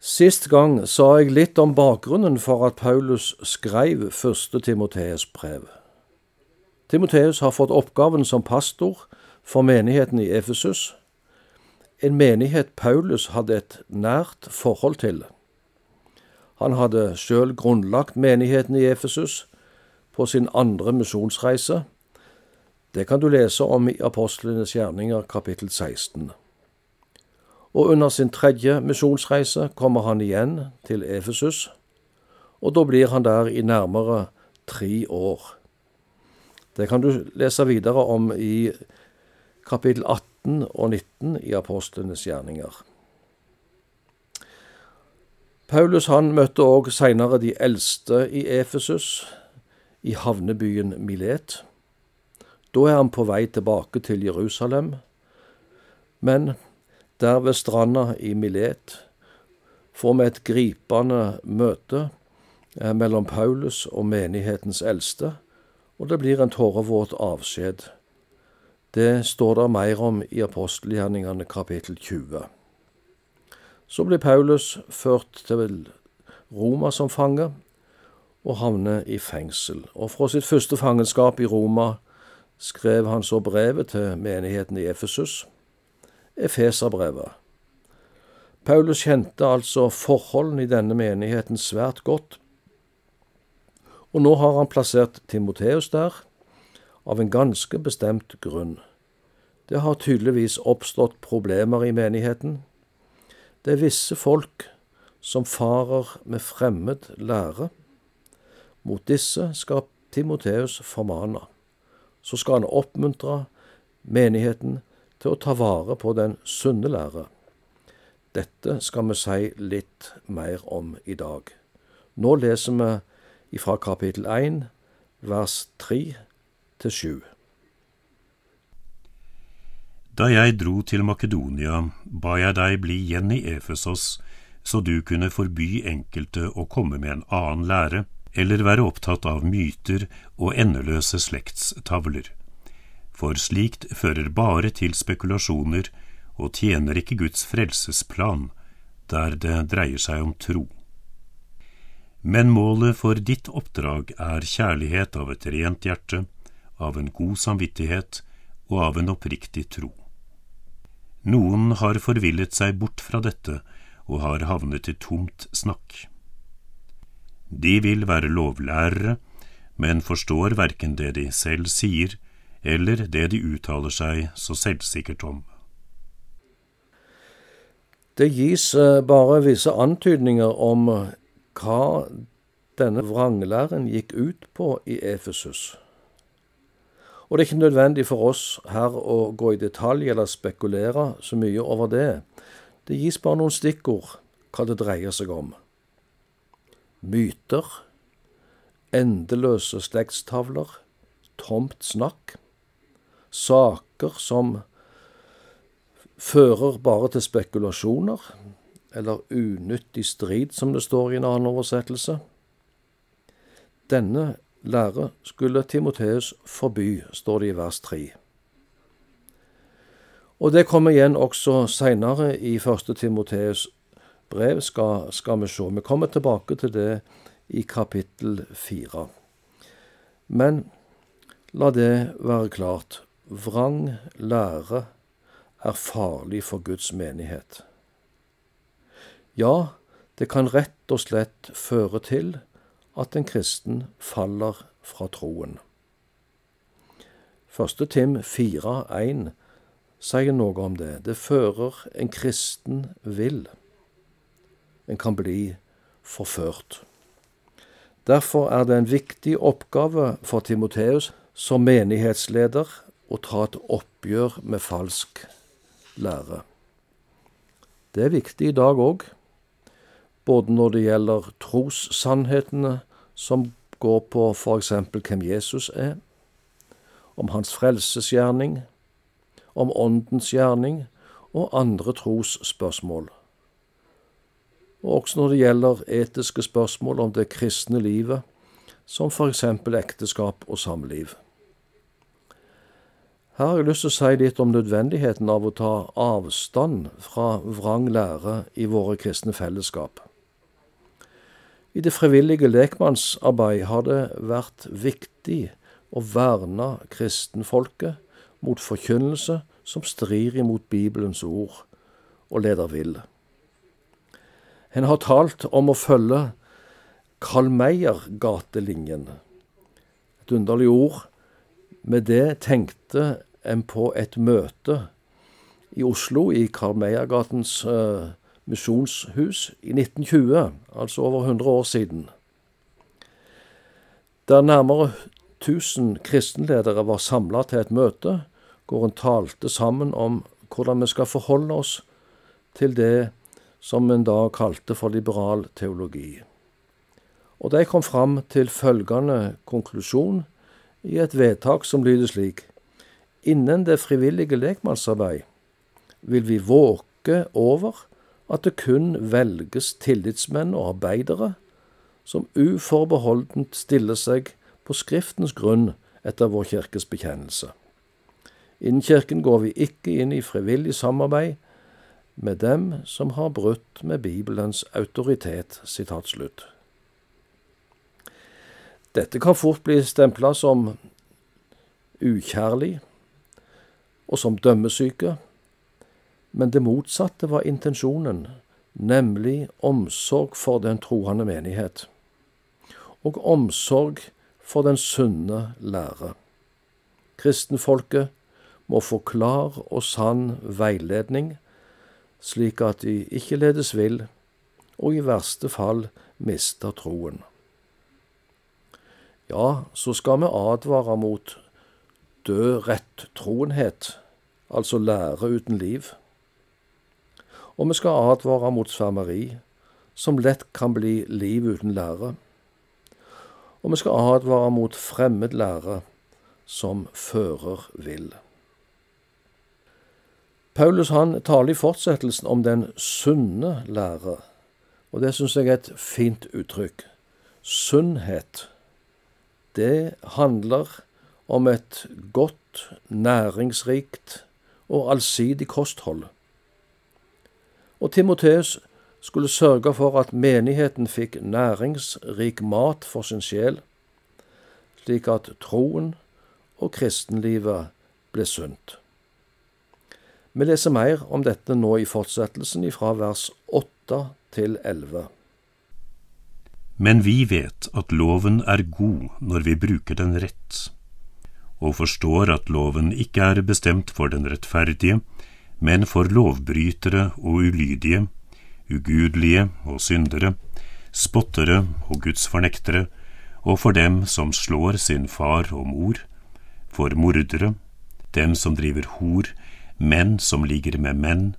Sist gang sa jeg litt om bakgrunnen for at Paulus skrev første Timoteus brev. Timoteus har fått oppgaven som pastor for menigheten i Efesus, en menighet Paulus hadde et nært forhold til. Han hadde sjøl grunnlagt menigheten i Efesus på sin andre misjonsreise. Det kan du lese om i Apostlenes gjerninger kapittel 16 og under sin tredje misjonsreise kommer han igjen til Efesus, og da blir han der i nærmere tre år. Det kan du lese videre om i kapittel 18 og 19 i apostlenes gjerninger. Paulus han møtte òg seinere de eldste i Efesus, i havnebyen Milet. Da er han på vei tilbake til Jerusalem, men der ved stranda i Milet får vi et gripende møte eh, mellom Paulus og menighetens eldste, og det blir en tårevåt avskjed. Det står det mer om i apostelgjerningene kapittel 20. Så blir Paulus ført til Roma som fange, og havner i fengsel. Og fra sitt første fangenskap i Roma skrev han så brevet til menigheten i Efesus. Efeserbrevet. Paulus kjente altså forholdene i denne menigheten svært godt, og nå har han plassert Timoteus der, av en ganske bestemt grunn. Det har tydeligvis oppstått problemer i menigheten. Det er visse folk som farer med fremmed lære. Mot disse skal Timoteus formane. Så skal han oppmuntre menigheten til å ta vare på den sunne lære. Dette skal vi si litt mer om i dag. Nå leser vi fra kapittel 1, vers 3 til 7. Da jeg dro til Makedonia, ba jeg deg bli igjen i Efesos, så du kunne forby enkelte å komme med en annen lære, eller være opptatt av myter og endeløse slektstavler for slikt fører bare til spekulasjoner og tjener ikke Guds frelsesplan, der det dreier seg om tro. Men målet for ditt oppdrag er kjærlighet av et rent hjerte, av en god samvittighet og av en oppriktig tro. Noen har forvillet seg bort fra dette og har havnet i tomt snakk. De vil være lovlærere, men forstår verken det de selv sier, eller det de uttaler seg så selvsikkert om. Det gis eh, bare visse antydninger om eh, hva denne vranglæren gikk ut på i Efesus. Og det er ikke nødvendig for oss her å gå i detalj eller spekulere så mye over det. Det gis bare noen stikkord hva det dreier seg om. Myter, endeløse slektstavler, tomt snakk saker som fører bare til spekulasjoner, eller unyttig strid, som det står i en annen oversettelse. Denne lære skulle Timoteus forby, står det i vers 3. Og det kommer igjen også seinere i første Timoteus brev, skal, skal vi se. Vi kommer tilbake til det i kapittel fire. Men la det være klart vrang lære er farlig for Guds menighet. Ja, det kan rett og slett føre til at en kristen faller fra troen. Første Tim 4,1 sier noe om det. Det fører en kristen vill. En kan bli forført. Derfor er det en viktig oppgave for Timoteus som menighetsleder å ta et oppgjør med falsk lære. Det er viktig i dag òg, både når det gjelder trossannhetene som går på f.eks. hvem Jesus er, om hans frelsesgjerning, om åndens gjerning og andre trosspørsmål. Og også når det gjelder etiske spørsmål om det kristne livet, som f.eks. ekteskap og samliv. Her har jeg lyst til å si litt om nødvendigheten av å ta avstand fra vrang lære i våre kristne fellesskap. I det frivillige lekmannsarbeid har det vært viktig å verne kristenfolket mot forkynnelse som strir imot Bibelens ord og leder vill. En har talt om å følge Karl Meyer-gatelinjen. Et underlig ord. Med det tenkte en på et møte i Oslo, i Karl Meyer-gatens uh, misjonshus, i 1920, altså over 100 år siden. Der nærmere 1000 kristenledere var samla til et møte, hvor en talte sammen om hvordan vi skal forholde oss til det som en da kalte for liberal teologi. Og de kom fram til følgende konklusjon i et vedtak som lyder slik Innen det frivillige lekmannsarbeid vil vi våke over at det kun velges tillitsmenn og arbeidere som uforbeholdent stiller seg på Skriftens grunn etter vår kirkes bekjennelse. Innen Kirken går vi ikke inn i frivillig samarbeid med dem som har brutt med Bibelens autoritet. Dette kan fort bli stempla som ukjærlig og som dømmesyke, men det motsatte var intensjonen, nemlig omsorg for den troende menighet, og omsorg for den sunne lære. Kristenfolket må få klar og sann veiledning, slik at de ikke ledes vill, og i verste fall mister troen. Ja, så skal vi advare mot død rettroenhet, altså lære uten liv. Og vi skal advare mot svermeri, som lett kan bli liv uten lære. Og vi skal advare mot fremmed lære, som fører vill. Paulus han taler i fortsettelsen om den sunne lære, og det syns jeg er et fint uttrykk. Sunnhet, det handler om et godt, næringsrikt og allsidig kosthold. Og Timoteus skulle sørge for at menigheten fikk næringsrik mat for sin sjel, slik at troen og kristenlivet ble sunt. Vi leser mer om dette nå i fortsettelsen fra vers 8 til 11. Men vi vet at loven er god når vi bruker den rett og forstår at loven ikke er bestemt for den rettferdige, men for lovbrytere og ulydige, ugudelige og syndere, spottere og gudsfornektere, og for dem som slår sin far og mor, for mordere, dem som driver hor, menn som ligger med menn,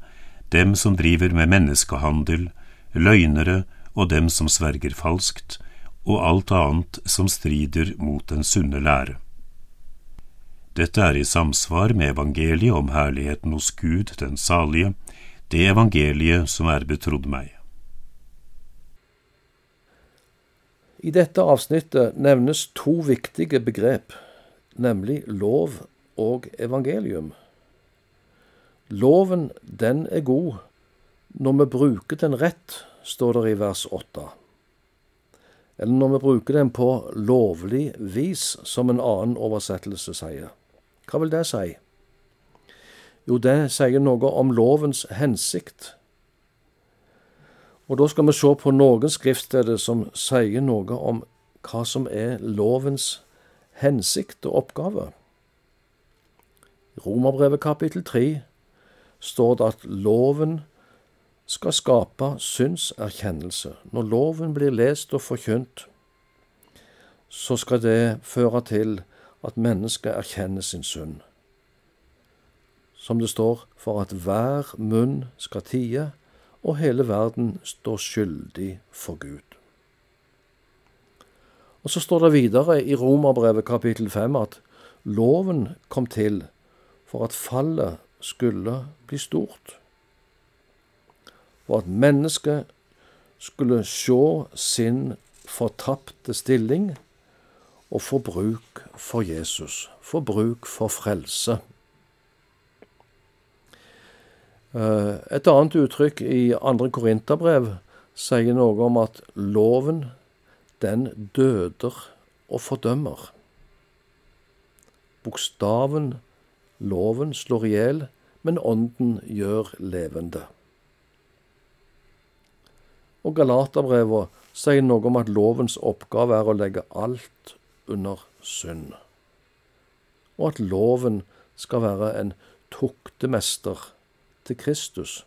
dem som driver med menneskehandel, løgnere og dem som sverger falskt, og alt annet som strider mot den sunne lære. Dette er i samsvar med evangeliet om herligheten hos Gud den salige, det evangeliet som er betrodd meg. I dette avsnittet nevnes to viktige begrep, nemlig lov og evangelium. Loven, den er god når vi bruker den rett, står det i vers 8 eller når vi bruker den på lovlig vis, som en annen oversettelse sier. Hva vil det si? Jo, det sier noe om lovens hensikt. Og da skal vi se på noen skriftsteder som sier noe om hva som er lovens hensikt og oppgave. I Romerbrevet kapittel 3 står det at loven skal skape syndserkjennelse. Når loven blir lest og forkynt, så skal det føre til at mennesket erkjenner sin synd. Som det står, for at hver munn skal tie, og hele verden står skyldig for Gud. Og så står det videre i Romerbrevet kapittel 5 at loven kom til for at fallet skulle bli stort. For at mennesket skulle se sin fortapte stilling og få bruk for Jesus, få bruk for frelse. Eh, et annet uttrykk i andre korinterbrev sier noe om at loven, den døder og fordømmer. Bokstaven, loven, slår i hjel, men ånden gjør levende. Og Galaterbrevet sier noe om at lovens oppgave er å legge alt under synd, og at loven skal være en tuktemester til Kristus.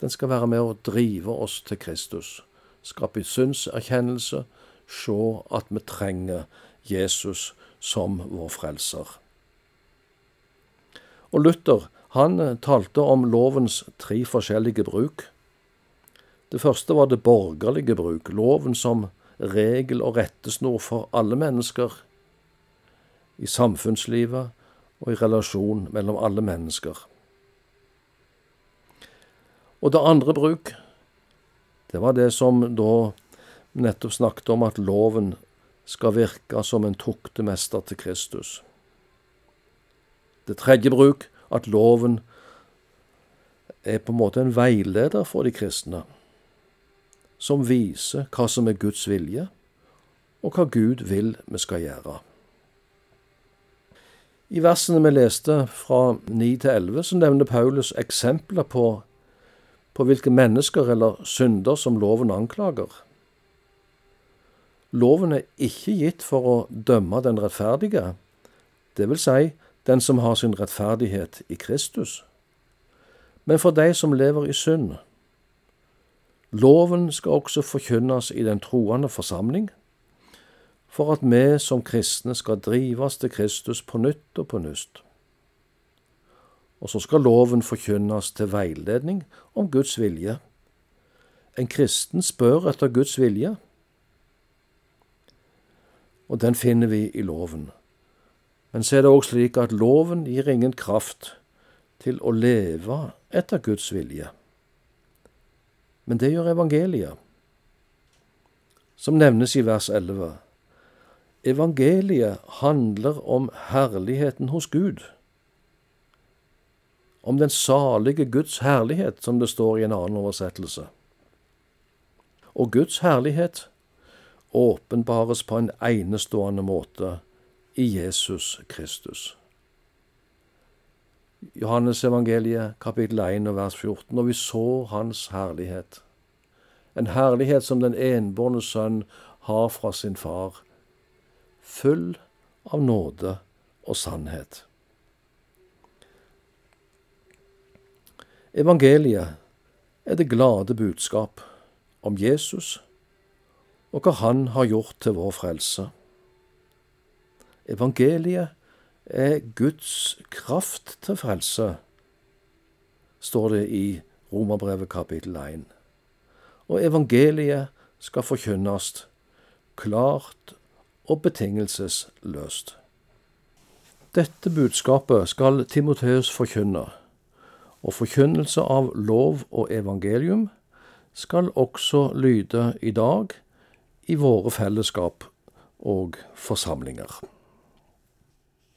Den skal være med å drive oss til Kristus, skape synserkjennelse, se at vi trenger Jesus som vår frelser. Og Luther han talte om lovens tre forskjellige bruk. Det første var det borgerlige bruk, loven som regel og rettesnor for alle mennesker, i samfunnslivet og i relasjon mellom alle mennesker. Og det andre bruk, det var det som da nettopp snakket om at loven skal virke som en tuktemester til Kristus. Det tredje bruk, at loven er på en måte en veileder for de kristne, som viser hva som er Guds vilje, og hva Gud vil vi skal gjøre. I versene vi leste fra 9 til 11, så nevner Paulus eksempler på på hvilke mennesker eller synder som loven anklager. Loven er ikke gitt for å dømme den rettferdige, det vil si den som har sin rettferdighet i Kristus, men for de som lever i synd. Loven skal også forkynnes i den troende forsamling, for at vi som kristne skal drives til Kristus på nytt og på nyst. Og så skal loven forkynnes til veiledning om Guds vilje. En kristen spør etter Guds vilje, og den finner vi i loven. Men så er det òg slik at loven gir ingen kraft til å leve etter Guds vilje. Men det gjør evangeliet, som nevnes i vers 11. Evangeliet handler om herligheten hos Gud om den salige Guds herlighet, som det står i en annen oversettelse. Og Guds herlighet åpenbares på en enestående måte i Jesus Kristus. Johannes evangeliet kapittel 1 og vers 14, og vi så Hans herlighet. En herlighet som den enbårne sønn har fra sin far, full av nåde og sannhet. Evangeliet er det glade budskap om Jesus og hva Han har gjort til vår frelse. Evangeliet er Guds kraft til frelse, står det i Romerbrevet kapittel 1. Og evangeliet skal forkynnes klart og betingelsesløst. Dette budskapet skal Timoteus forkynne og forkynnelse av lov og evangelium skal også lyde i dag i våre fellesskap og forsamlinger.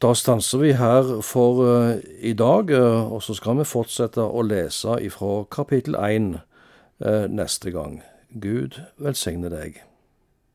Da stanser vi her for uh, i dag, uh, og så skal vi fortsette å lese ifra kapittel 1 uh, eh, neste gang. Gud velsigne deg.